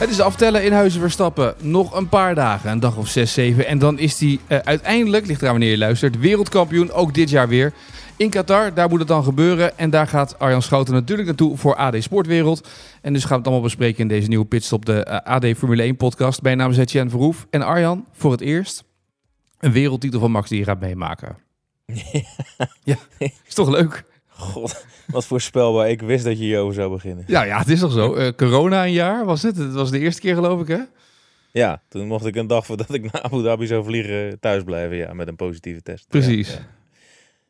Het is aftellen in Huizen Verstappen. Nog een paar dagen, een dag of 6, 7. En dan is hij uh, uiteindelijk, ligt eraan wanneer je luistert, wereldkampioen. Ook dit jaar weer. In Qatar, daar moet het dan gebeuren. En daar gaat Arjan Schouten natuurlijk naartoe voor AD Sportwereld. En dus gaan we het allemaal bespreken in deze nieuwe pitstop, de uh, AD Formule 1 podcast. Mijn naam is Etienne Verhoef. En Arjan, voor het eerst een wereldtitel van Max die je gaat meemaken. ja, is toch leuk? God, wat voorspelbaar. Ik wist dat je hierover zou beginnen. Ja, ja, het is toch zo. Uh, corona een jaar was het. Het was de eerste keer geloof ik, hè? Ja, toen mocht ik een dag voordat ik naar Abu Dhabi zou vliegen thuis blijven. Ja, met een positieve test. Precies. Ja, ja.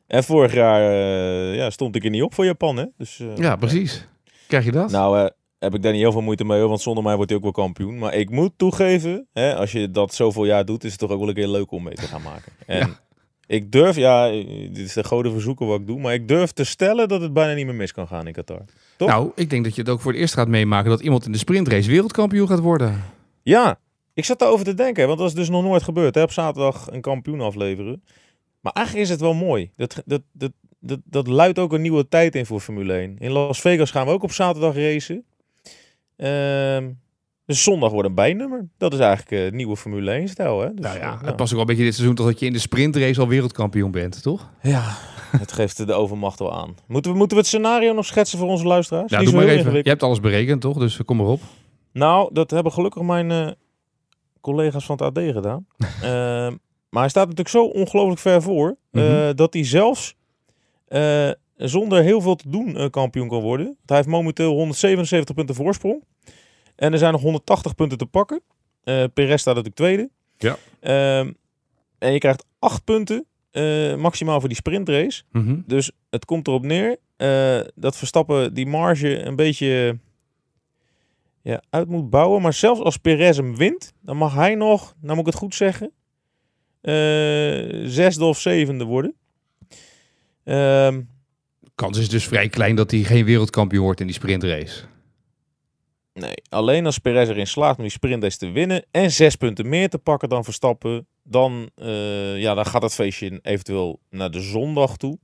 En vorig jaar uh, ja, stond ik er niet op voor Japan, hè? Dus, uh, ja, precies. Krijg je dat? Nou, heb ik daar niet heel veel moeite mee, want zonder mij wordt hij ook wel kampioen. Maar ik moet toegeven, hè, als je dat zoveel jaar doet, is het toch ook wel een keer leuk om mee te gaan maken. En ja. Ik durf, ja, dit is de goden verzoeken wat ik doe, maar ik durf te stellen dat het bijna niet meer mis kan gaan in Qatar. Toch? Nou, ik denk dat je het ook voor het eerst gaat meemaken dat iemand in de sprintrace wereldkampioen gaat worden. Ja, ik zat daarover te denken, want dat is dus nog nooit gebeurd. Hè? Op zaterdag een kampioen afleveren. Maar eigenlijk is het wel mooi. Dat, dat, dat, dat, dat luidt ook een nieuwe tijd in voor Formule 1. In Las Vegas gaan we ook op zaterdag racen. Uh, dus zondag wordt een bijnummer. Dat is eigenlijk uh, nieuwe Formule 1-stijl. Hè? Dus, nou ja, het past ook wel een beetje dit seizoen toch dat je in de sprintrace al wereldkampioen bent, toch? Ja, het geeft de overmacht wel aan. Moeten we, moeten we het scenario nog schetsen voor onze luisteraars? Ja, doe maar even. Je hebt alles berekend, toch? Dus kom maar op. Nou, dat hebben gelukkig mijn uh, collega's van het AD gedaan. Ehm, maar hij staat natuurlijk zo ongelooflijk ver voor... Mm -hmm. dat hij zelfs zonder heel veel te doen uh, kampioen kan worden. Hij heeft momenteel 177 punten voorsprong. En er zijn nog 180 punten te pakken. Uh, Perez staat natuurlijk tweede. Ja. Uh, en je krijgt 8 punten uh, maximaal voor die sprintrace. Mhm. Mm -hmm. Dus het komt erop neer dat Verstappen die marge een beetje ja, uit moet bouwen. Maar zelfs als Perez hem wint, dan mag hij nog, nou moet ik het goed zeggen, zesde of zevende worden. Ehm, kans is dus vrij klein dat hij geen wereldkampioen wordt in die sprintrace. Nee, alleen als Perez erin slaagt om die sprintrace te winnen en zes punten meer te pakken dan Verstappen, dan, uh, ja, dan gaat het feestje eventueel naar de zondag toe.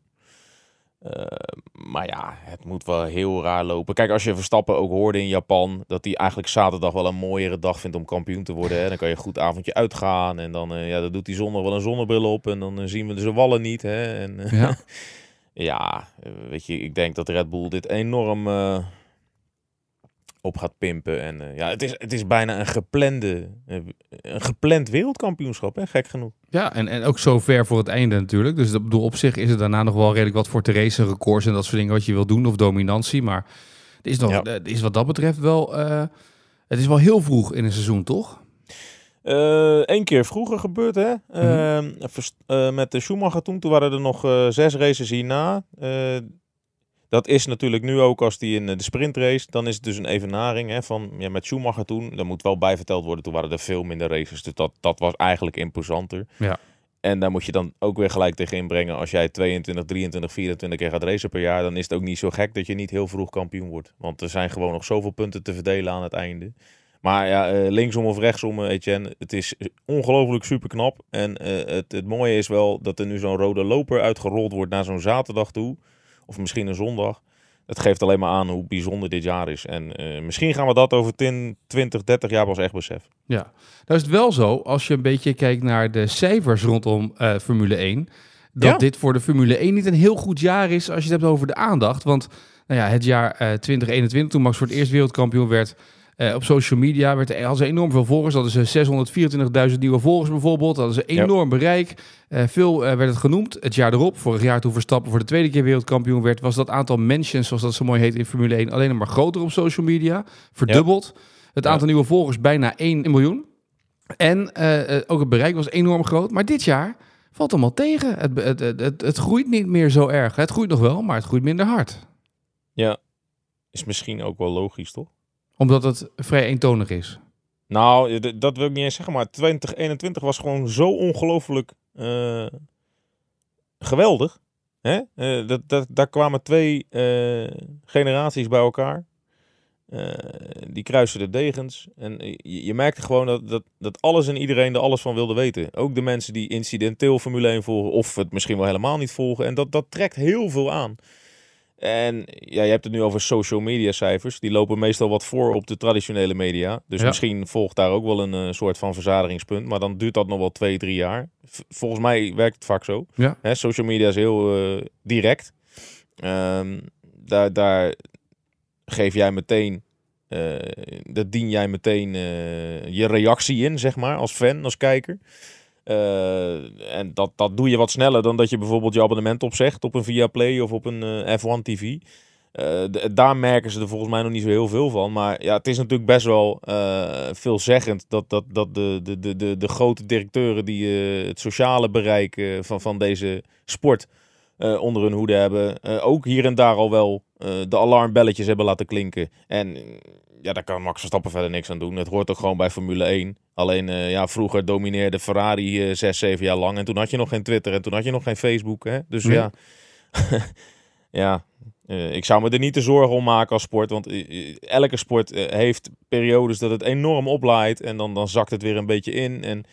Uh, maar ja, het moet wel heel raar lopen. Kijk, als je Verstappen ook hoorde in Japan, dat hij eigenlijk zaterdag wel een mooiere dag vindt om kampioen te worden. Hè. Dan kan je een goed avondje uitgaan en dan, uh, ja, dan doet hij zondag wel een zonnebril op en dan zien we de wallen niet. Hè. En, ja. ja, weet je, ik denk dat Red Bull dit enorm op gaat pimpen. En uh, ja, het is, het is bijna een geplande, uh, een gepland wereldkampioenschap, hè? gek genoeg. Ja, en, en ook zo ver voor het einde natuurlijk. Dus dat bedoel, op zich is er daarna nog wel redelijk wat voor te racen, records en dat soort dingen wat je wil doen, of dominantie. Maar het is, nog, ja. is wat dat betreft wel, het is wel heel vroeg in een seizoen, toch? Eén keer vroeger gebeurd, hè? Mm -hmm. uh, met de Schumacher toen. Toen waren er nog zes races hierna. Dat is natuurlijk nu ook als die in de sprintrace. Dan is het dus een evenaring hè, van ja, met Schumacher toen. Dat moet wel bijverteld worden. Toen waren er veel minder races. Dus dat, dat was eigenlijk imposanter. Ja. En daar moet je dan ook weer gelijk tegen inbrengen. Als jij 22, 23, 24 keer gaat racen per jaar. Dan is het ook niet zo gek dat je niet heel vroeg kampioen wordt. Want er zijn gewoon nog zoveel punten te verdelen aan het einde. Maar ja, uh, linksom of rechtsom, Etienne, het is ongelooflijk super knap. En uh, het, het mooie is wel dat er nu zo'n rode loper uitgerold wordt naar zo'n zaterdag toe. Of misschien een zondag. Het geeft alleen maar aan hoe bijzonder dit jaar is. En uh, misschien gaan we dat over 10, 20, 30 jaar pas echt beseffen. Ja, nou is het wel zo, als je een beetje kijkt naar de cijfers rondom Formule 1... dat ja? dit voor de Formule 1 niet een heel goed jaar is als je het hebt over de aandacht. Want nou ja, het jaar 2021, toen Max voor het eerst wereldkampioen werd... Uh, op social media werd er, hadden ze enorm veel volgers. Dat is 624.000 nieuwe volgers bijvoorbeeld. Dat is een enorm bereik. Uh, veel werd het genoemd. Het jaar erop, vorig jaar toen Verstappen voor de tweede keer wereldkampioen werd, was dat aantal mentions, zoals dat zo mooi heet in Formule 1, alleen maar groter op social media. Verdubbeld. Het aantal nieuwe volgers bijna 1 miljoen. En ook het bereik was enorm groot. Maar dit jaar valt allemaal tegen. Het, het, het, het, het groeit niet meer zo erg. Het groeit nog wel, maar het groeit minder hard. Ja, is misschien ook wel logisch, toch? Omdat het vrij eentonig is. Nou, dat wil ik niet eens zeggen, maar 2021 was gewoon zo ongelooflijk uh, geweldig. Hè? Uh, dat, dat, daar kwamen twee uh, generaties bij elkaar. die kruisen de degens. En je, je, merkte gewoon dat, dat, dat alles en iedereen er alles van wilde weten. Ook de mensen die incidenteel Formule 1 volgen, of het misschien wel helemaal niet volgen. En dat, dat trekt heel veel aan. En ja, je hebt het nu over social media cijfers. Die lopen meestal wat voor op de traditionele media. Dus misschien volgt daar ook wel een uh, soort van verzadigingspunt. Maar dan duurt dat nog wel twee, drie jaar. volgens mij werkt het vaak zo. Ja. Hè, social media is heel uh, direct. Um, daar, daar geef jij meteen, uh, dat dien jij meteen je reactie in, zeg maar, als fan, als kijker. Uh, en dat, dat doe je wat sneller dan dat je bijvoorbeeld je abonnement opzegt op een Viaplay of op een uh, F1 TV. Uh, daar merken ze er volgens mij nog niet zo heel veel van. Maar ja, het is natuurlijk best wel veelzeggend dat, dat, dat de, de, de, de, de grote directeuren die het sociale bereik van, van deze sport onder hun hoede hebben, ook hier en daar al wel de alarmbelletjes hebben laten klinken. En ja, daar kan Max Verstappen verder niks aan doen. Het hoort ook gewoon bij Formule 1. Alleen uh, ja, vroeger domineerde Ferrari uh, zes, zeven jaar lang. En toen had je nog geen Twitter en toen had je nog geen Facebook. Hè? Dus nee. ja, ja uh, ik zou me er niet te zorgen om maken als sport. Want elke sport heeft periodes dat het enorm oplaait. En dan, dan zakt het weer een beetje in. En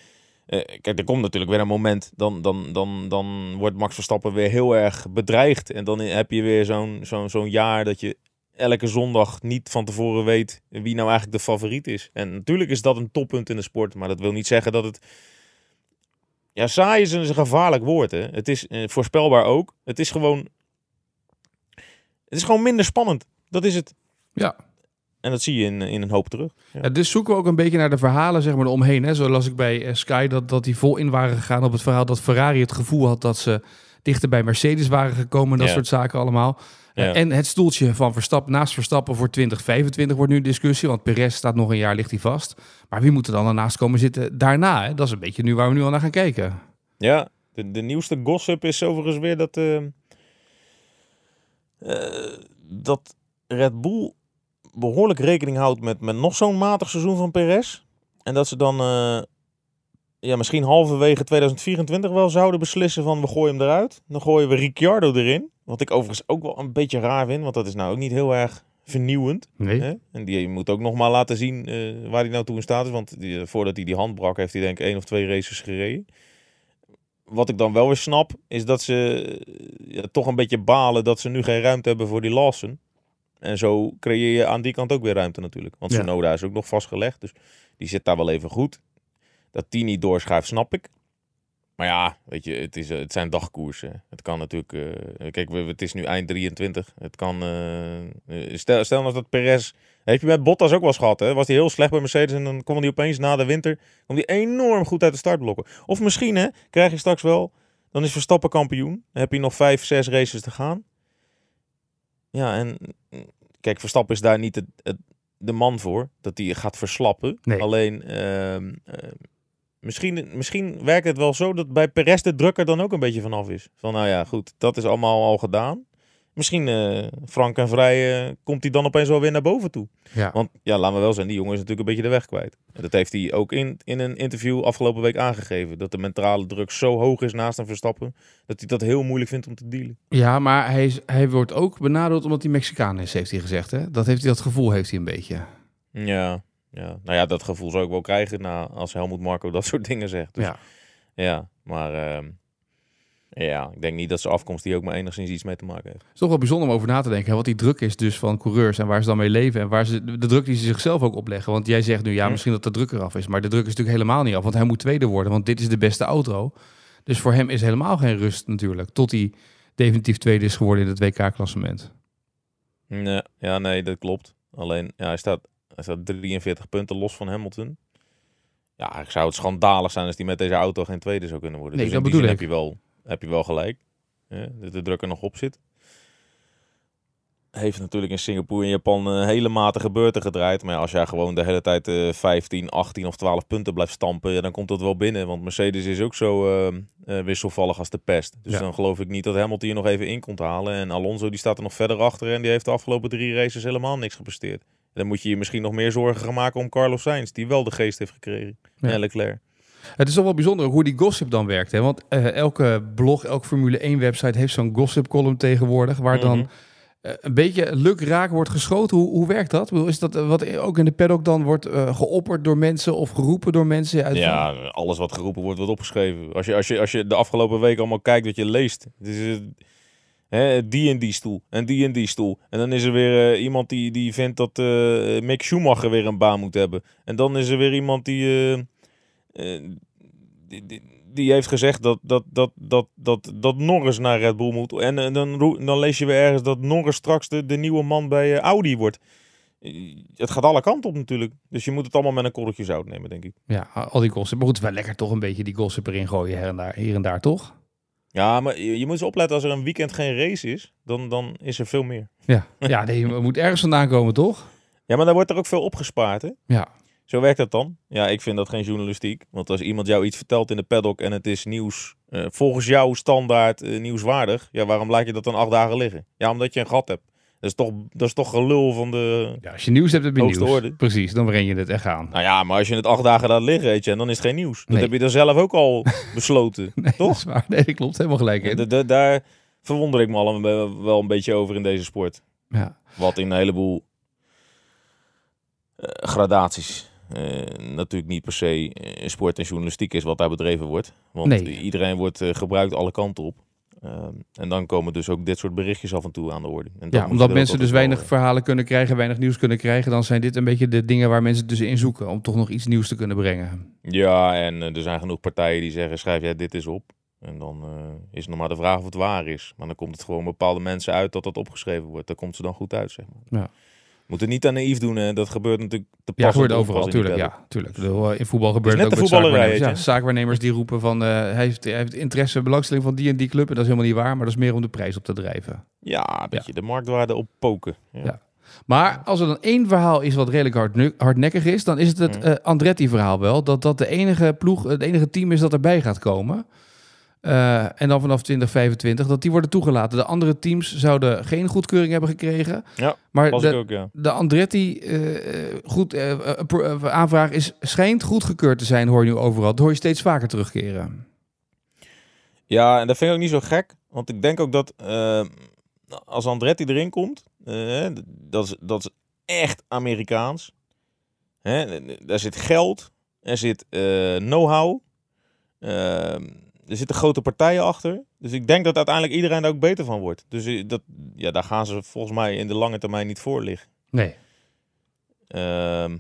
kijk, er komt natuurlijk weer een moment. Dan, dan, dan, dan wordt Max Verstappen weer heel erg bedreigd. En dan heb je weer zo'n zo'n zo'n jaar dat je elke zondag niet van tevoren weet wie nou eigenlijk de favoriet is. En natuurlijk is dat een toppunt in de sport, maar dat wil niet zeggen dat het... Ja, saai is een gevaarlijk woord. Hè? Het is eh, voorspelbaar ook. Het is gewoon... Het is gewoon minder spannend. Dat is het. Ja. En dat zie je in, in een hoop terug. Ja. ja dus zoeken we ook een beetje naar de verhalen zeg maar, eromheen. Hè? Zo las ik bij uh, Sky dat, dat die vol in waren gegaan op het verhaal dat Ferrari het gevoel had dat ze dichter bij Mercedes waren gekomen. Dat Ja. soort zaken allemaal. Ja. En het stoeltje van Verstappen, naast Verstappen voor 2025 wordt nu discussie. Want Perez staat nog een jaar, ligt hij vast. Maar wie moet er dan ernaast komen zitten daarna? Hè? Dat is een beetje nu waar we nu al naar gaan kijken. Ja, de, de nieuwste gossip is overigens weer dat, eh, eh, dat Red Bull behoorlijk rekening houdt met, met nog zo'n matig seizoen van Perez. En dat ze dan eh, ja, misschien halverwege 2024 wel zouden beslissen van we gooien hem eruit. Dan gooien we Ricciardo erin. Wat ik overigens ook wel een beetje raar vind, want dat is nou ook niet heel erg vernieuwend. Nee. Hè? En die moet ook nog maar laten zien eh, waar hij nou toe in staat is. Want die, eh, voordat hij die hand brak, heeft hij denk ik één of twee races gereden. Wat ik dan wel weer snap, is dat ze eh, ja, toch een beetje balen dat ze nu geen ruimte hebben voor die Lawson. En zo creëer je aan die kant ook weer ruimte natuurlijk. Want Ja. Sonoda is ook nog vastgelegd, dus die zit daar wel even goed. Dat die niet doorschuift, snap ik. Maar ja, weet je, het, is, eh, het zijn dagkoersen. Het kan natuurlijk... eh, kijk, we- het is nu eind 23. Het kan... eh, stel, stel nou dat Perez... Heb je met Bottas ook wel eens gehad, hè? Was hij heel slecht bij Mercedes en dan kwam hij opeens na de winter... kwam hij enorm goed uit de startblokken. Of misschien, hè, krijg je straks wel... Dan is Verstappen kampioen. Dan heb je nog vijf, zes races te gaan. Ja, en... Kijk, Verstappen is daar niet het, het- de man voor. Dat hij gaat verslappen. Nee. Alleen... ehm, ehm, Misschien, misschien werkt het wel zo dat bij Perez de druk er dan ook een beetje vanaf is. Van nou ja, goed, dat is allemaal al gedaan. Misschien eh, frank en vrij eh, komt hij dan opeens wel weer naar boven toe. Ja. Want ja, laten we wel zijn, die jongen is natuurlijk een beetje de weg kwijt. En dat heeft hij ook in, in een interview afgelopen week aangegeven. Dat de mentale druk zo hoog is naast een Verstappen, dat hij dat heel moeilijk vindt om te dealen. Ja, maar hij, is, hij wordt ook benadeeld omdat hij Mexicaan is, heeft hij gezegd. Hè? Dat, heeft hij, dat gevoel heeft hij een beetje. Ja, ja, nou ja, dat gevoel zou ik wel krijgen na, als Helmut Marco dat soort dingen zegt. Dus, Ja. ja, maar ehm, ja, ik denk niet dat zijn afkomst hier ook maar enigszins iets mee te maken heeft. Het is toch wel bijzonder om over na te denken. hè, Wat die druk is dus van coureurs en waar ze dan mee leven. En waar ze, de druk die ze zichzelf ook opleggen. Want jij zegt nu, ja, Hm. misschien dat de druk eraf is. Maar de druk is natuurlijk helemaal niet af. Want hij moet tweede worden, want dit is de beste auto. Dus voor hem is helemaal geen rust natuurlijk. Tot hij definitief tweede is geworden in het WK-klassement. Nee, ja, nee, dat klopt. Alleen, ja, hij staat, hij staat 43 punten los van Hamilton. Ja, ik zou het schandalig zijn als hij met deze auto geen tweede zou kunnen worden. Nee, dus dat die bedoel zin heb je wel, heb je wel gelijk. Ja, dat de druk er nog op zit. Heeft natuurlijk in Singapore en Japan een hele matige beurten gedraaid. Maar ja, als jij gewoon de hele tijd eh 15, 18 of 12 punten blijft stampen, ja, dan komt dat wel binnen. Want Mercedes is ook zo eh, eh, wisselvallig als de pest. Dus dan geloof ik niet dat Hamilton hier nog even in komt halen. En Alonso die staat er nog verder achter en die heeft de afgelopen drie races helemaal niks gepresteerd. Dan moet je je misschien nog meer zorgen gaan maken om Carlos Sainz, die wel de geest heeft gekregen. Ja. En Leclerc. Het is toch wel bijzonder hoe die gossip dan werkt. Hè? Want eh, elke blog, elke Formule 1 website heeft zo'n gossip column tegenwoordig. Waar dan Mhm. eh, een beetje luk raak wordt geschoten. Hoe, hoe werkt dat? Is dat eh, wat ook in de paddock dan wordt geopperd door mensen of geroepen door mensen? Uit Ja, alles wat geroepen wordt, wordt opgeschreven. Als je, als je, als je de afgelopen week allemaal kijkt wat je leest. Het is, die en die stoel en die en die stoel. En dan is er weer eh, iemand die, die vindt dat eh, Mick Schumacher weer een baan moet hebben. En dan is er weer iemand die... eh, die, die, die heeft gezegd dat, dat, dat, dat, dat, dat Norris naar Red Bull moet. En, eh, dan, dan lees je weer ergens dat Norris straks de, de nieuwe man bij Audi wordt. Het gaat alle kanten op natuurlijk. Dus je moet het allemaal met een korreltje zout nemen, denk ik. Ja, al die gossip. Maar goed, wel lekker toch een beetje die gossip erin gooien her en daar, hier en daar, toch? Ja, maar je, je moet eens opletten als er een weekend geen race is, dan, dan is er veel meer. Ja, ja nee, we moet ergens vandaan komen, toch? Ja, maar daar wordt er ook veel opgespaard, hè? Ja. Zo werkt dat dan. Ja, ik vind dat geen journalistiek. Want als iemand jou iets vertelt in de paddock en het is nieuws, eh, volgens jouw standaard eh, nieuwswaardig, ja, waarom laat je dat dan acht dagen liggen? Ja, omdat je een gat hebt. Dat is toch, dat is toch gelul van de... ja, als je nieuws hebt, heb je nieuws. orde. Precies, dan breng je het echt aan. Nou ja, maar als je het acht dagen laat liggen, weet je, en dan is het geen nieuws. Dat Nee. heb je dan zelf ook al besloten, Nee, dat toch? is waar. Nee, dat klopt. Helemaal gelijk in. Da- da- daar verwonder ik me al een- wel een beetje over in deze sport. Ja. Wat in een heleboel eh, gradaties eh, natuurlijk niet per se eh, sport en journalistiek is wat daar bedreven wordt. Want Nee. iedereen wordt gebruikt alle kanten op. Ehm, en dan komen dus ook dit soort berichtjes af en toe aan de orde. En Ja, omdat mensen dus weinig wel, verhalen kunnen krijgen, weinig nieuws kunnen krijgen, dan zijn dit een beetje de dingen waar mensen dus in zoeken om toch nog iets nieuws te kunnen brengen. eh, Ja, en eh, er zijn genoeg partijen die zeggen, schrijf jij dit eens op. En dan eh, is het nog maar de vraag of het waar is. Maar dan komt het gewoon bepaalde mensen uit dat dat opgeschreven wordt. Daar komt ze dan goed uit, zeg maar. Ja. Moet het niet aan naïef doen, hè. dat gebeurt natuurlijk te Ja, pas gebeurt te overal, tuurlijk. Ja, tuurlijk. Eh, In voetbal gebeurt net het ook met zaakwaarnemers. Ja, zaakwaarnemers die roepen van eh, hij, heeft, hij heeft interesse, belangstelling van die en die club. En dat is helemaal niet waar, maar dat is meer om de prijs op te drijven. Ja, een beetje de marktwaarde op poken. Ja. Ja. Maar als er dan één verhaal is wat redelijk hardnekkig is, dan is het het Mhm. eh, Andretti-verhaal wel. Dat dat de enige ploeg, het enige team is dat erbij gaat komen. Eh, en dan vanaf 2025 dat die worden toegelaten. De andere teams zouden geen goedkeuring hebben gekregen. Ja, maar de, ook, ja. de Andretti eh, eh, goed, aanvraag is, schijnt goedgekeurd te zijn, hoor je nu overal. Dat hoor je steeds vaker terugkeren. Ja, en dat vind ik ook niet zo gek. Want ik denk ook dat als Andretti erin komt, dat, is, dat is echt Amerikaans. Hè? Daar zit geld, er zit know-how, eh, er zitten grote partijen achter. Dus ik denk dat uiteindelijk iedereen daar ook beter van wordt. Dus eh, dat, ja, daar gaan ze volgens mij in de lange termijn niet voor liggen. Nee. Ehm,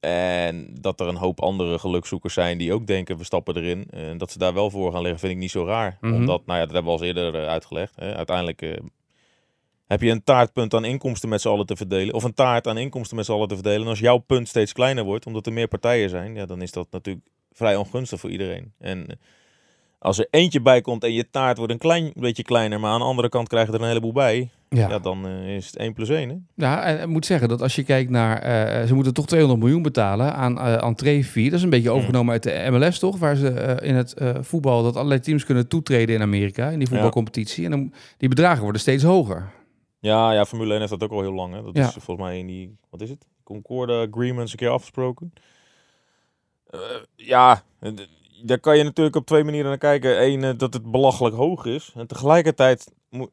en dat er een hoop andere gelukzoekers zijn die ook denken, we stappen erin. En dat ze daar wel voor gaan liggen, vind ik niet zo raar. Mhm. Omdat, nou ja, dat hebben we al eerder eh, uitgelegd. Hè. Uiteindelijk eh, heb je een taartpunt aan inkomsten met z'n allen te verdelen. Of een taart aan inkomsten met z'n allen te verdelen. En als jouw punt steeds kleiner wordt, omdat er meer partijen zijn, ja, dan is dat natuurlijk vrij ongunstig voor iedereen. En eh, als er eentje bij komt en je taart wordt een klein beetje kleiner, maar aan de andere kant krijg je er een heleboel bij, Ja. ja, dan eh, is het 1 plus 1. Hè? Ja, en ik moet zeggen dat als je kijkt naar... eh, ze moeten toch 200 miljoen betalen aan eh entree-fee. Dat is een beetje Mm. overgenomen uit de MLS, toch? Waar ze in het voetbal... dat allerlei teams kunnen toetreden in Amerika... in die voetbalcompetitie. En dan, die bedragen worden steeds hoger. Ja, ja, Formule 1 heeft dat ook al heel lang. Hè. Dat Ja. is volgens mij in die, wat is het? Concorde Agreements een keer afgesproken. Eh, ja, eh, daar kan je natuurlijk op twee manieren naar kijken. Eén, eh, dat het belachelijk hoog is. En tegelijkertijd, moet-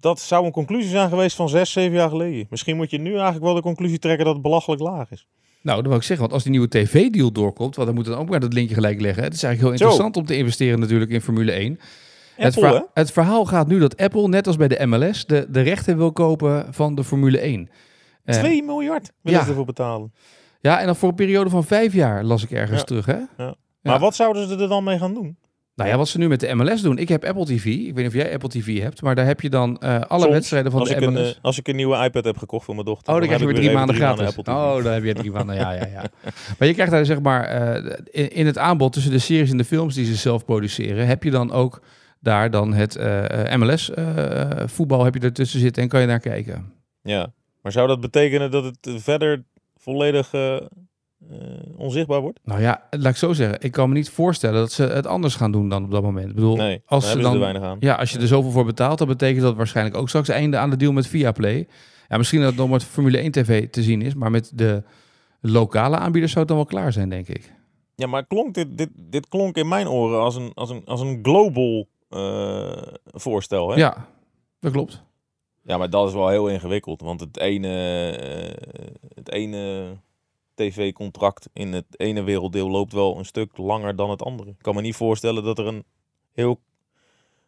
dat zou een conclusie zijn geweest van zes, zeven jaar geleden. Misschien moet je nu eigenlijk wel de conclusie trekken dat het belachelijk laag is. Nou, dat wil ik zeggen. Want als die nieuwe tv-deal doorkomt... want dan moeten we dan ook maar dat linkje gelijk leggen. Het is eigenlijk heel Zo. interessant om te investeren natuurlijk in Formule 1. het, Apple, het verhaal gaat nu dat Apple, net als bij de MLS... de, de rechten wil kopen van de Formule 1. Eh, 2 miljard willen ja. ze ervoor betalen. Ja, en dan voor een periode van vijf jaar las ik ergens Ja. terug, hè? Maar Ja. wat zouden ze er dan mee gaan doen? Nou ja, wat ze nu met de MLS doen. Ik heb Apple TV. Ik weet niet of jij Apple TV hebt, maar daar heb je dan eh, alle Soms, wedstrijden van de een, MLS. eh, als ik een nieuwe iPad heb gekocht voor mijn dochter. Oh, dan krijg je weer drie maanden gratis. Oh, dan heb je drie maanden. Ja, ja, ja. Maar je krijgt daar zeg maar eh, in, in het aanbod tussen de series en de films die ze zelf produceren, heb je dan ook daar dan het MLS voetbal heb je ertussen zitten en kan je naar kijken. Ja, maar zou dat betekenen dat het verder volledig eh, eh, onzichtbaar wordt? Nou ja, laat ik zo zeggen. Ik kan me niet voorstellen dat ze het anders gaan doen dan op dat moment. Ik bedoel, Nee, als ze dan weinig aan. Ja, als je er zoveel voor betaalt, dan betekent dat waarschijnlijk ook straks einde aan de deal met Viaplay. Ja, misschien dat het nog met Formule 1 TV te zien is, maar met de lokale aanbieders zou het dan wel klaar zijn, denk ik. Ja, maar klonk dit, dit, dit klonk in mijn oren als een, als een, als een global uh, voorstel. Hè? Ja, dat klopt. Ja, maar dat is wel heel ingewikkeld. Want het ene, uh, het ene tv-contract in het ene werelddeel loopt wel een stuk langer dan het andere. Ik kan me niet voorstellen dat er een heel,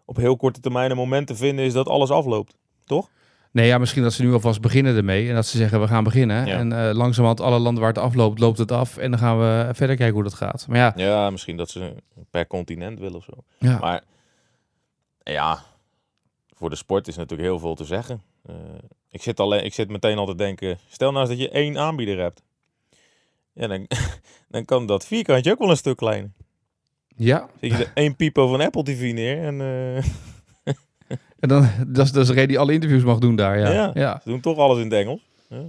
op heel korte termijn een moment te vinden is dat alles afloopt. Toch? Nee, ja, misschien dat ze nu alvast beginnen ermee. En dat ze zeggen, we gaan beginnen. En uh, langzamerhand alle landen waar het afloopt, loopt het af. En dan gaan we verder kijken hoe dat gaat. Maar ja, ja misschien dat ze per continent willen of zo. Ja. Maar ja, voor de sport is natuurlijk heel veel te zeggen. Uh, ik, zit alleen, ik zit meteen al te denken, stel nou eens dat je één aanbieder hebt. Ja, dan, dan kan dat vierkantje ook wel een stuk kleiner. Ja. Zet je er één pipo van Apple TV neer en... Uh... en dan, dat is, dat is de reden die alle interviews mag doen daar, ja. ja. ja. Ze doen toch alles in het Engels. Ja.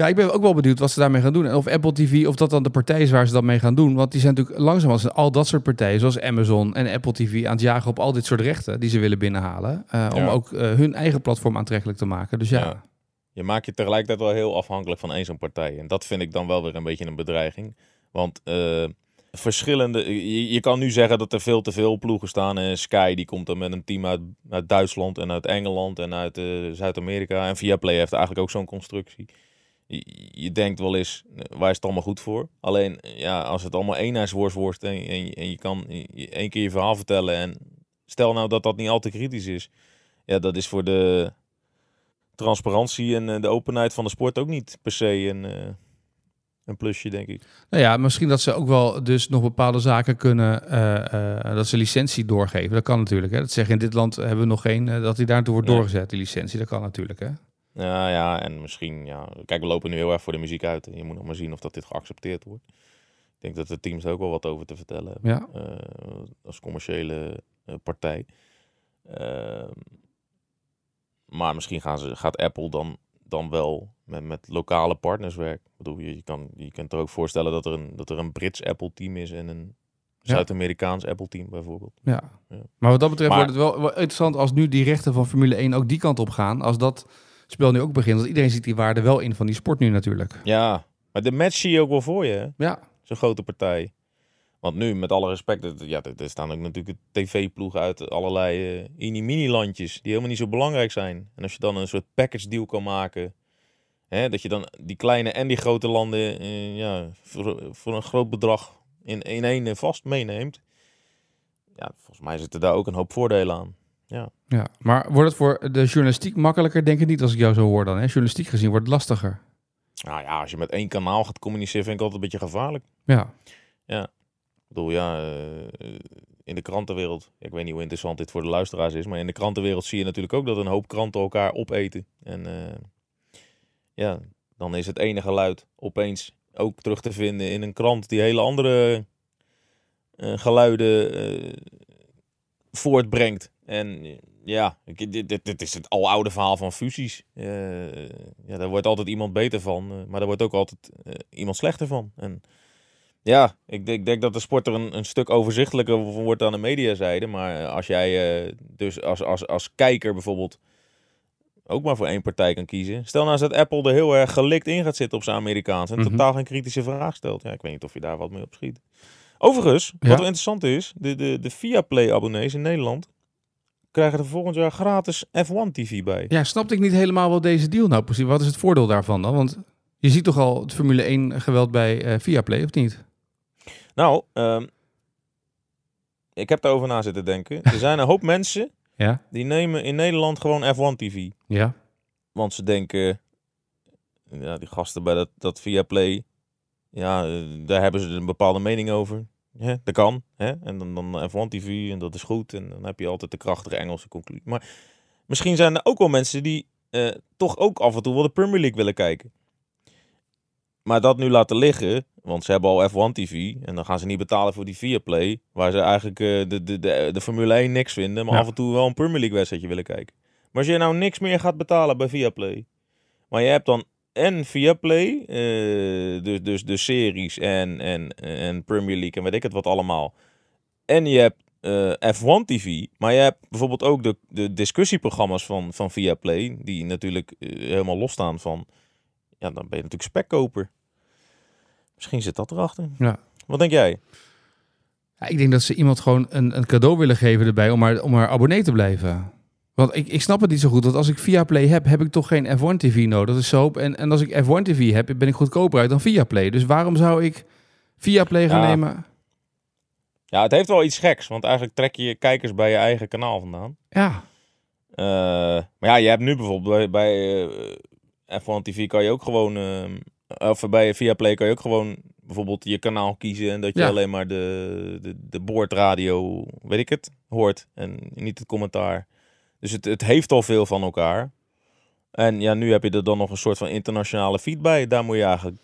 Ja, ik ben ook wel benieuwd wat ze daarmee gaan doen. En of Apple TV, of dat dan de partij is waar ze dat mee gaan doen. Want die zijn natuurlijk langzaam als al dat soort partijen, zoals Amazon en Apple TV, aan het jagen op al dit soort rechten die ze willen binnenhalen. Uh, om ook uh, hun eigen platform aantrekkelijk te maken. Dus ja. ja. Je maakt je tegelijkertijd wel heel afhankelijk van één zo'n partij. En dat vind ik dan wel weer een beetje een bedreiging. Want uh, verschillende. Je, je, kan nu zeggen dat er veel te veel ploegen staan. En Sky die komt dan met een team uit, uit Duitsland en uit Engeland en uit Zuid-Amerika. En Viaplay heeft eigenlijk ook zo'n constructie je, denkt wel eens, waar is het allemaal goed voor? Alleen, ja, als het allemaal eenheidsworst wordt en, en, en je kan één keer je verhaal vertellen en stel nou dat dat niet al te kritisch is. Ja, dat is voor de transparantie en de openheid van de sport ook niet per se een, een plusje, denk ik. Nou ja, misschien dat ze ook wel dus nog bepaalde zaken kunnen, uh, uh, dat ze licentie doorgeven. Dat kan natuurlijk. Hè. Dat zeggen in dit land hebben we nog geen, uh, dat die daartoe wordt doorgezet, die licentie. Dat kan natuurlijk, hè. Ja, ja, en misschien, ja. Kijk, we lopen nu heel erg voor de muziek uit. En je moet nog maar zien of dat dit geaccepteerd wordt. Ik denk dat de teams er ook wel wat over te vertellen hebben. Ja. Uh, als commerciële uh, partij. Uh, maar misschien gaan ze, gaat Apple dan, dan wel met, met lokale partners werken. Ik bedoel, je, je, kan, je kunt er ook voorstellen dat er een, dat er een Brits Apple-team is en een Zuid-Amerikaans Apple-team bijvoorbeeld. Ja. ja. maar wat dat betreft maar, wordt het wel, wel interessant als nu die rechten van Formule 1 ook die kant op gaan. Als dat spel nu ook begint. Want iedereen ziet die waarde wel in van die sport nu natuurlijk. Ja, maar de match zie je ook wel voor je. Hè? Ja. Zo'n grote partij. Want nu, met alle respect, ja, er staan ook natuurlijk tv-ploegen uit allerlei uh, mini-mini-landjes die helemaal niet zo belangrijk zijn. En als je dan een soort package deal kan maken, hè, dat je dan die kleine en die grote landen uh, ja, voor, voor, een groot bedrag in, in één vast meeneemt. Ja, volgens mij zitten daar ook een hoop voordelen aan. Ja. ja, maar wordt het voor de journalistiek makkelijker? Denk ik niet als ik jou zo hoor dan. Hè? Journalistiek gezien wordt het lastiger. Nou ja, als je met één kanaal gaat communiceren, vind ik altijd een beetje gevaarlijk. Ja. Ja. Ik bedoel, ja, uh, in de krantenwereld, ik weet niet hoe interessant dit voor de luisteraars is, maar in de krantenwereld zie je natuurlijk ook dat een hoop kranten elkaar opeten. En uh, ja, dan is het ene geluid opeens ook terug te vinden in een krant die hele andere uh, geluiden voortbrengt. En ja, dit, dit, dit is het aloude verhaal van fusies. Uh, ja, daar wordt altijd iemand beter van, uh, maar daar wordt ook altijd uh, iemand slechter van. En ja, ik, ik, denk dat de sport er een, een stuk overzichtelijker wordt aan de mediazijde. Maar als jij dus als, als, als kijker bijvoorbeeld ook maar voor één partij kan kiezen. Stel nou eens dat Apple er heel erg gelikt in gaat zitten op zijn Amerikaans en mm -hmm. totaal geen kritische vraag stelt. Ja, ik weet niet of je daar wat mee op schiet. Overigens, wat ja. wel interessant is, de, de, de Viaplay-abonnees in Nederland krijgen er volgend jaar gratis F1 TV bij. Ja, snapte ik niet helemaal wat deze deal nou precies. Wat is het voordeel daarvan dan? Want je ziet toch al het Formule 1 geweld bij uh, Viaplay, of niet? Nou, um, ik heb daarover na zitten denken. Er zijn een hoop mensen ja? die nemen in Nederland gewoon F1 TV. Ja. Want ze denken, ja, die gasten bij dat, dat Viaplay, ja, daar hebben ze een bepaalde mening over. Ja, dat kan. Hè? En dan, dan F1 TV en dat is goed. En dan heb je altijd de krachtige Engelse conclusie. Maar misschien zijn er ook wel mensen die uh, toch ook af en toe wel de Premier League willen kijken. Maar dat nu laten liggen, want ze hebben al F1 TV. En dan gaan ze niet betalen voor die Viaplay. Waar ze eigenlijk uh, de, de, de, de Formule 1 niks vinden. Maar ja. af en toe wel een Premier League wedstrijdje willen kijken. Maar als je nou niks meer gaat betalen bij Viaplay. Maar je hebt dan en Viaplay, uh, dus, dus de series en, en, en Premier League en weet ik het wat allemaal. En je hebt eh, F1 TV, maar je hebt bijvoorbeeld ook de, de discussieprogramma's van, van Viaplay, die natuurlijk eh, helemaal losstaan van, ja, dan ben je natuurlijk spekkoper. Misschien zit dat erachter. Ja. Wat denk jij? Ja, ik denk dat ze iemand gewoon een, een cadeau willen geven erbij om maar, om maar abonnee te blijven. Want ik, ik snap het niet zo goed. Dat als ik Viaplay heb, heb ik toch geen F1 TV nodig. Dat is zo. En, en als ik F1 TV heb, ben ik goedkoper uit dan Viaplay. Dus waarom zou ik Viaplay gaan Ja. nemen? Ja, het heeft wel iets geks, want eigenlijk trek je je kijkers bij je eigen kanaal vandaan. Ja, Eh, maar ja, je hebt nu bijvoorbeeld bij, bij eh, F1 TV kan je ook gewoon, eh, of bij Viaplay kan je ook gewoon bijvoorbeeld je kanaal kiezen en dat je Ja. alleen maar de, de, de boordradio, weet ik het, hoort en niet het commentaar. Dus het, het heeft al veel van elkaar. En ja, nu heb je er dan nog een soort van internationale feed bij. Daar moet je eigenlijk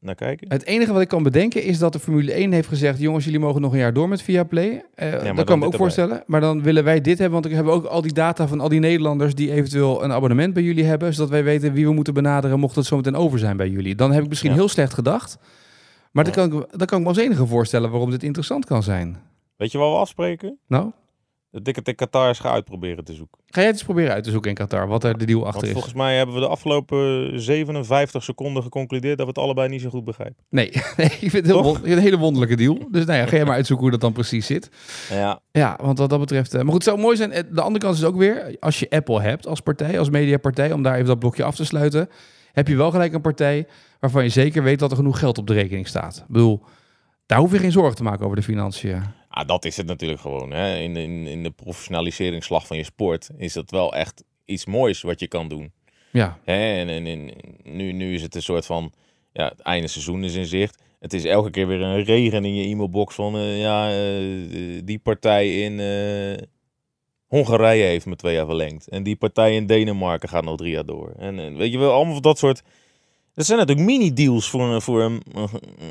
naar kijken. het enige wat ik kan bedenken is dat de Formule 1 heeft gezegd... jongens, jullie mogen nog een jaar door met Viaplay. Eh maar dat kan me dit ook erbij. voorstellen. Maar dan willen wij dit hebben, want ik heb ook al die data van al die Nederlanders... die eventueel een abonnement bij jullie hebben... zodat wij weten wie we moeten benaderen mocht het zo meteen over zijn bij jullie. Dan heb ik misschien Ja. heel slecht gedacht. Maar Ja. dan, kan ik, dan kan ik me als enige voorstellen waarom dit interessant kan zijn. Weet je wat we afspreken? Nou, Dat ik het in Qatar eens ga uitproberen te zoeken. ga jij het eens proberen uit te zoeken in Qatar, wat er de deal achter Want is? volgens mij hebben we de afgelopen 57 seconden geconcludeerd dat we het allebei niet zo goed begrijpen. Nee, nee, ik vind het heel een hele wonderlijke deal. Dus nou ja, ga jij maar uitzoeken hoe dat dan precies zit. Ja, Ja, want wat dat betreft... eh, maar goed, het zou mooi zijn. eh, De andere kant is ook weer, als je Apple hebt als partij, als mediapartij, om daar even dat blokje af te sluiten, heb je wel gelijk een partij waarvan je zeker weet dat er genoeg geld op de rekening staat. Ik bedoel, daar hoef je geen zorgen te maken over de financiën. Ah, dat is het natuurlijk gewoon. Hè. In, in, in de professionaliseringsslag van je sport is dat wel echt iets moois wat je kan doen. Ja, Hè? En, en, en nu, nu is het een soort van, ja, het einde seizoen is in zicht. Het is elke keer weer een regen in je e-mailbox van, eh, ja, eh, die partij in eh, Hongarije heeft me twee jaar verlengd. En die partij in Denemarken gaat nog drie jaar door. En, en weet je wel, allemaal van dat soort... Dat zijn natuurlijk mini-deals voor een, voor een,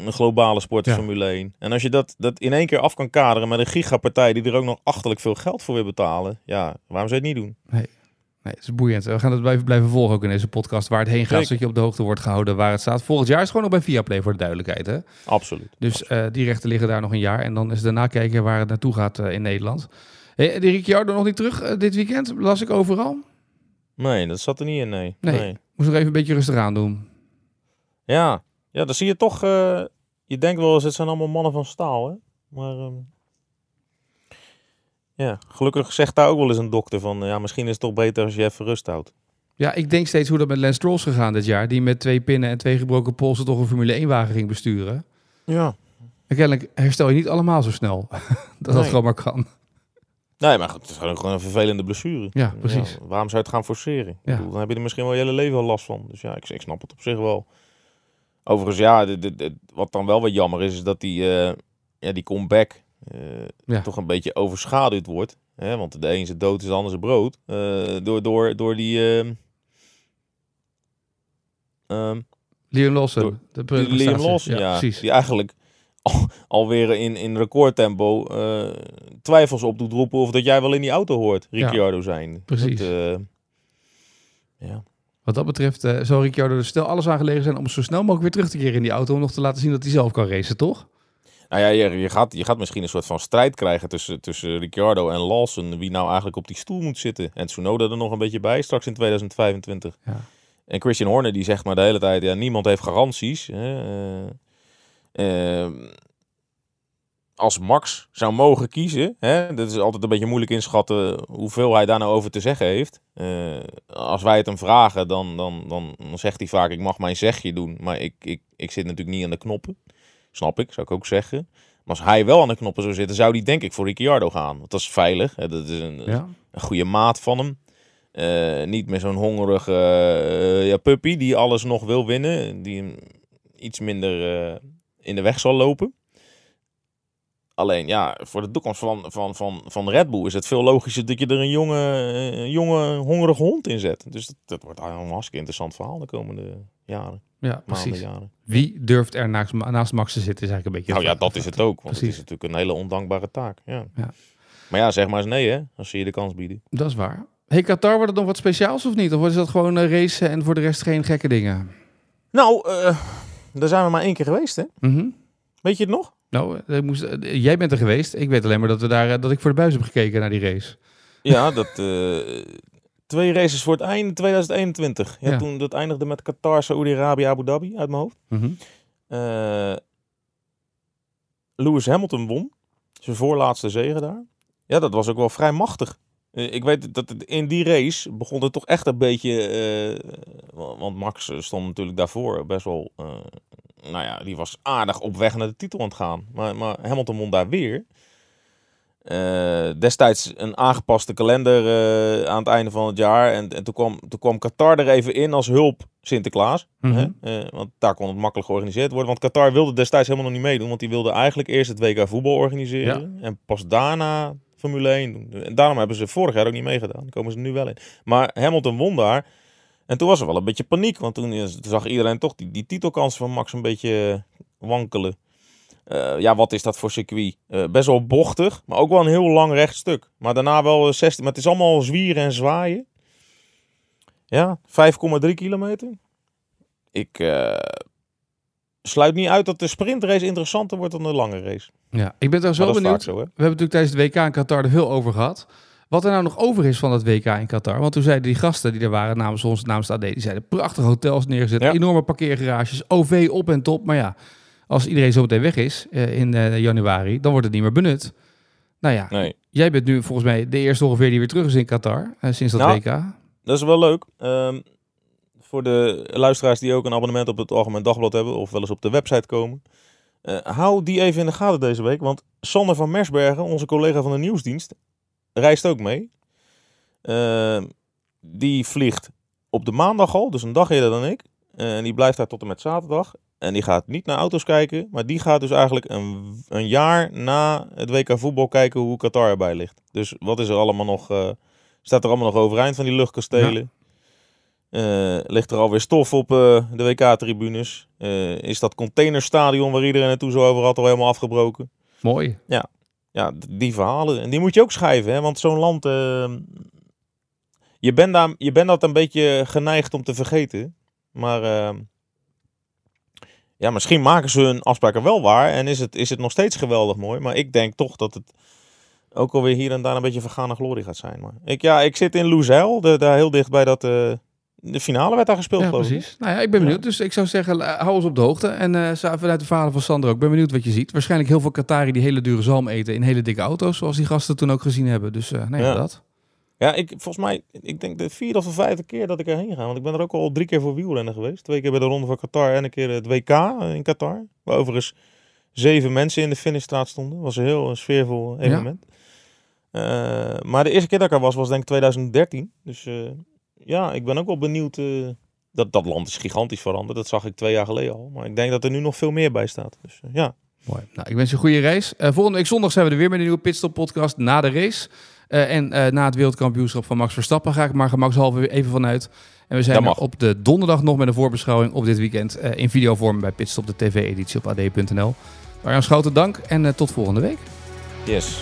een globale sport, Ja. Formule 1. En als je dat, dat in één keer af kan kaderen met een gigapartij die er ook nog achterlijk veel geld voor wil betalen. Ja, waarom zou je het niet doen? nee, het is boeiend. We gaan het blijven, blijven volgen ook in deze podcast, waar het heen gaat, zodat je op de hoogte wordt gehouden waar het staat. Volgend jaar is het gewoon nog bij Viaplay, voor de duidelijkheid. Hè? Absoluut. Dus eh, die rechten liggen daar nog een jaar. En dan is het daarna kijken waar het naartoe gaat eh, in Nederland. Hey, de Ricciardo nog niet terug eh, dit weekend? Las ik overal. Nee, dat zat er niet in, nee. Nee. Moest nog even een beetje rustig aan doen. Ja, ja, dan zie je toch. eh, je denkt wel eens, het zijn allemaal mannen van staal, hè? Maar. ehm, ja, gelukkig zegt daar ook wel eens een dokter van. eh, ja, misschien is het toch beter als je even rust houdt. Ja, ik denk steeds hoe dat met Lance Stroll is gegaan dit jaar. Die met twee pinnen en twee gebroken polsen toch een Formule 1 wagen ging besturen. Ja. En kennelijk herstel je niet allemaal zo snel. dat dat gewoon maar kan. Nee, maar goed, het is gewoon een vervelende blessure. Ja, precies. waarom zou je het gaan forceren? Ik Ja. bedoel, dan heb je er misschien wel je hele leven al last van. Dus ja, ik, ik snap het op zich wel. Overigens, ja, de, de, de- wat dan wel wat jammer is, is dat die, eh, ja, die comeback eh, Ja. toch een beetje overschaduwd wordt. Hè? Want de een zijn dood is de ander zijn brood. Eh, door, door, door die... ehm, Liam Lawson. Door- de die Liam. Lawson, ja, precies. die eigenlijk al, alweer in, in recordtempo twijfels op doet roepen of dat jij wel in die auto hoort, Ricciardo zijn. precies. Dat, ja. Wat dat betreft eh zou Ricciardo er stel alles aan gelegen zijn om zo snel mogelijk weer terug te keren in die auto. Om nog te laten zien dat hij zelf kan racen, toch? Nou ja, je, je, gaat, je gaat misschien een soort van strijd krijgen tussen, tussen Ricciardo en Lawson. Wie nou eigenlijk op die stoel moet zitten. En Tsunoda er nog een beetje bij, straks in 2025. Ja. En Christian Horner die zegt maar de hele tijd, ja, niemand heeft garanties. Hè. Eh, eh, als Max zou mogen kiezen, hè, dat is altijd een beetje moeilijk inschatten hoeveel hij daar nou over te zeggen heeft. Eh, als wij het hem vragen, dan, dan, dan, dan zegt hij vaak, ik mag mijn zegje doen, maar ik, ik, ik zit natuurlijk niet aan de knoppen. Snap ik, zou ik ook zeggen. Maar als hij wel aan de knoppen zou zitten, zou hij denk ik voor Ricciardo gaan. Want dat is veilig. Hè, dat is een, Ja. een goede maat van hem. Eh, niet meer zo'n hongerige eh, ja, puppy die alles nog wil winnen. Die hem iets minder in de weg zal lopen. Alleen ja, voor de toekomst van, van, van, van Red Bull is het veel logischer dat je er een jonge, eh, een jonge hongerige hond in zet. Dus dat, dat wordt een hartstikke interessant verhaal de komende jaren, Ja, precies. jaren. Wie durft er naast, naast Max te zitten, is eigenlijk een beetje... Nou ja, dat is het ook. Want het is natuurlijk een hele ondankbare taak. Ja. Ja. Maar ja, zeg maar eens nee hè, als ze je de kans bieden. Dat is waar. Hey, Qatar, wordt het nog wat speciaals of niet? Of is dat gewoon eh, racen en voor de rest geen gekke dingen? Nou, eh, daar zijn we maar één keer geweest hè. Mhm. Weet je het nog? Nou, ik moest, jij bent er geweest. Ik weet alleen maar dat, we daar, dat ik voor de buis heb gekeken naar die race. Ja, dat, twee races voor het einde 2021. Ja, Ja. Toen dat eindigde met Qatar, Saoedi-Arabië, Abu Dhabi uit mijn hoofd. Mhm. Eh, Lewis Hamilton won. Zijn voorlaatste zege daar. Ja, dat was ook wel vrij machtig. Eh, ik weet dat het in die race begon het toch echt een beetje... eh, wa- want Max stond natuurlijk daarvoor best wel... nou ja, die was aardig op weg naar de titel aan het gaan. Maar, maar Hamilton won daar weer. Eh, destijds een aangepaste kalender eh, aan het einde van het jaar. En, en toen, kwam, toen kwam Qatar er even in als hulp Sinterklaas. Mhm. Hè? Eh, want daar kon het makkelijk georganiseerd worden. Want Qatar wilde destijds helemaal nog niet meedoen. Want die wilde eigenlijk eerst het WK voetbal organiseren. En pas daarna Formule 1 doen. En daarom hebben ze vorig jaar ook niet meegedaan. Daar komen ze nu wel in. Maar Hamilton won daar. En toen was er wel een beetje paniek. Want toen zag iedereen toch die, die titelkansen van Max een beetje wankelen. Eh, ja, wat is dat voor circuit? Eh, best wel bochtig, maar ook wel een heel lang rechtstuk. Maar daarna wel eh, 16. Maar het is allemaal zwieren en zwaaien. Ja, 5,3 kilometer. Ik eh, sluit niet uit dat de sprintrace interessanter wordt dan de lange race. Ja, ik ben daar zo benieuwd. zo? We hebben natuurlijk tijdens het WK in Qatar er veel over gehad. Wat er nou nog over is van het WK in Qatar. Want toen zeiden die gasten die er waren namens ons, namens AD, die zeiden prachtige hotels neergezet, Ja. enorme parkeergarages, OV op en top. Maar ja, als iedereen zo meteen weg is eh, in eh, januari, dan wordt het niet meer benut. Nou ja, Nee. jij bent nu volgens mij de eerste ongeveer die weer terug is in Qatar, eh, sinds dat Nou, WK. Dat is wel leuk. Ehm, voor de luisteraars die ook een abonnement op het Algemeen Dagblad hebben of wel eens op de website komen. hou die even in de gaten deze week. Want Sander van Mersbergen, onze collega van de nieuwsdienst, reist ook mee. Ehm, die vliegt op de maandag al, dus een dag eerder dan ik. En die blijft daar tot en met zaterdag. En die gaat niet naar auto's kijken, maar die gaat dus eigenlijk een, een jaar na het WK voetbal kijken hoe Qatar erbij ligt. Dus wat is er allemaal nog, eh, staat er allemaal nog overeind van die luchtkastelen? Eh, ligt er alweer stof op eh, de WK-tribunes? Is dat containerstadion waar iedereen naartoe zo over had al helemaal afgebroken? Mooi. Ja, d- die verhalen. En die moet je ook schrijven, hè? want zo'n land... eh, je, bent daar, je bent dat een beetje geneigd om te vergeten. Maar eh, ja, misschien maken ze hun afspraken wel waar en is het, is het nog steeds geweldig mooi. Maar ik denk toch dat het ook alweer hier en daar een beetje vergane glorie gaat zijn. Maar ik, ja, ik zit in Loezeil, de- daar heel dicht bij dat... eh, de finale werd daar gespeeld, Ja, precies. Nou ja, ik ben benieuwd. Dus ik zou zeggen, eh, hou ons op de hoogte. En eh, sa- vanuit de verhalen van Sander ook. Ik ben benieuwd wat je ziet. Waarschijnlijk heel veel Qatari die hele dure zalm eten in hele dikke auto's. Zoals die gasten toen ook gezien hebben. Dus eh nou ja, Ja. dat. Ja, ik, volgens mij, ik denk de vierde of de vijfde keer dat ik erheen ga. Want ik ben er ook al drie keer voor wielrennen geweest. Twee keer bij de Ronde van Qatar en een keer het WK in Qatar. Waar overigens zeven mensen in de finishstraat stonden. was een heel sfeervol evenement. Eh, maar de eerste keer dat ik er was, was denk ik 2013. Dus eh, ja, ik ben ook wel benieuwd. eh, dat, dat land is gigantisch veranderd. Dat zag ik twee jaar geleden al. Maar ik denk dat er nu nog veel meer bij staat. Dus eh, ja. Mooi. Nou, ik wens je een goede race. Eh, volgende week zondag zijn we er weer met een nieuwe Pitstop podcast na de race. En na het wereldkampioenschap van Max Verstappen ga ik maar gemakshalve even vanuit. En we zijn er op de donderdag nog met een voorbeschouwing op dit weekend in videovorm bij Pitstop, de tv-editie op ad.nl. Arjan Schouten, dank en tot volgende week. Yes.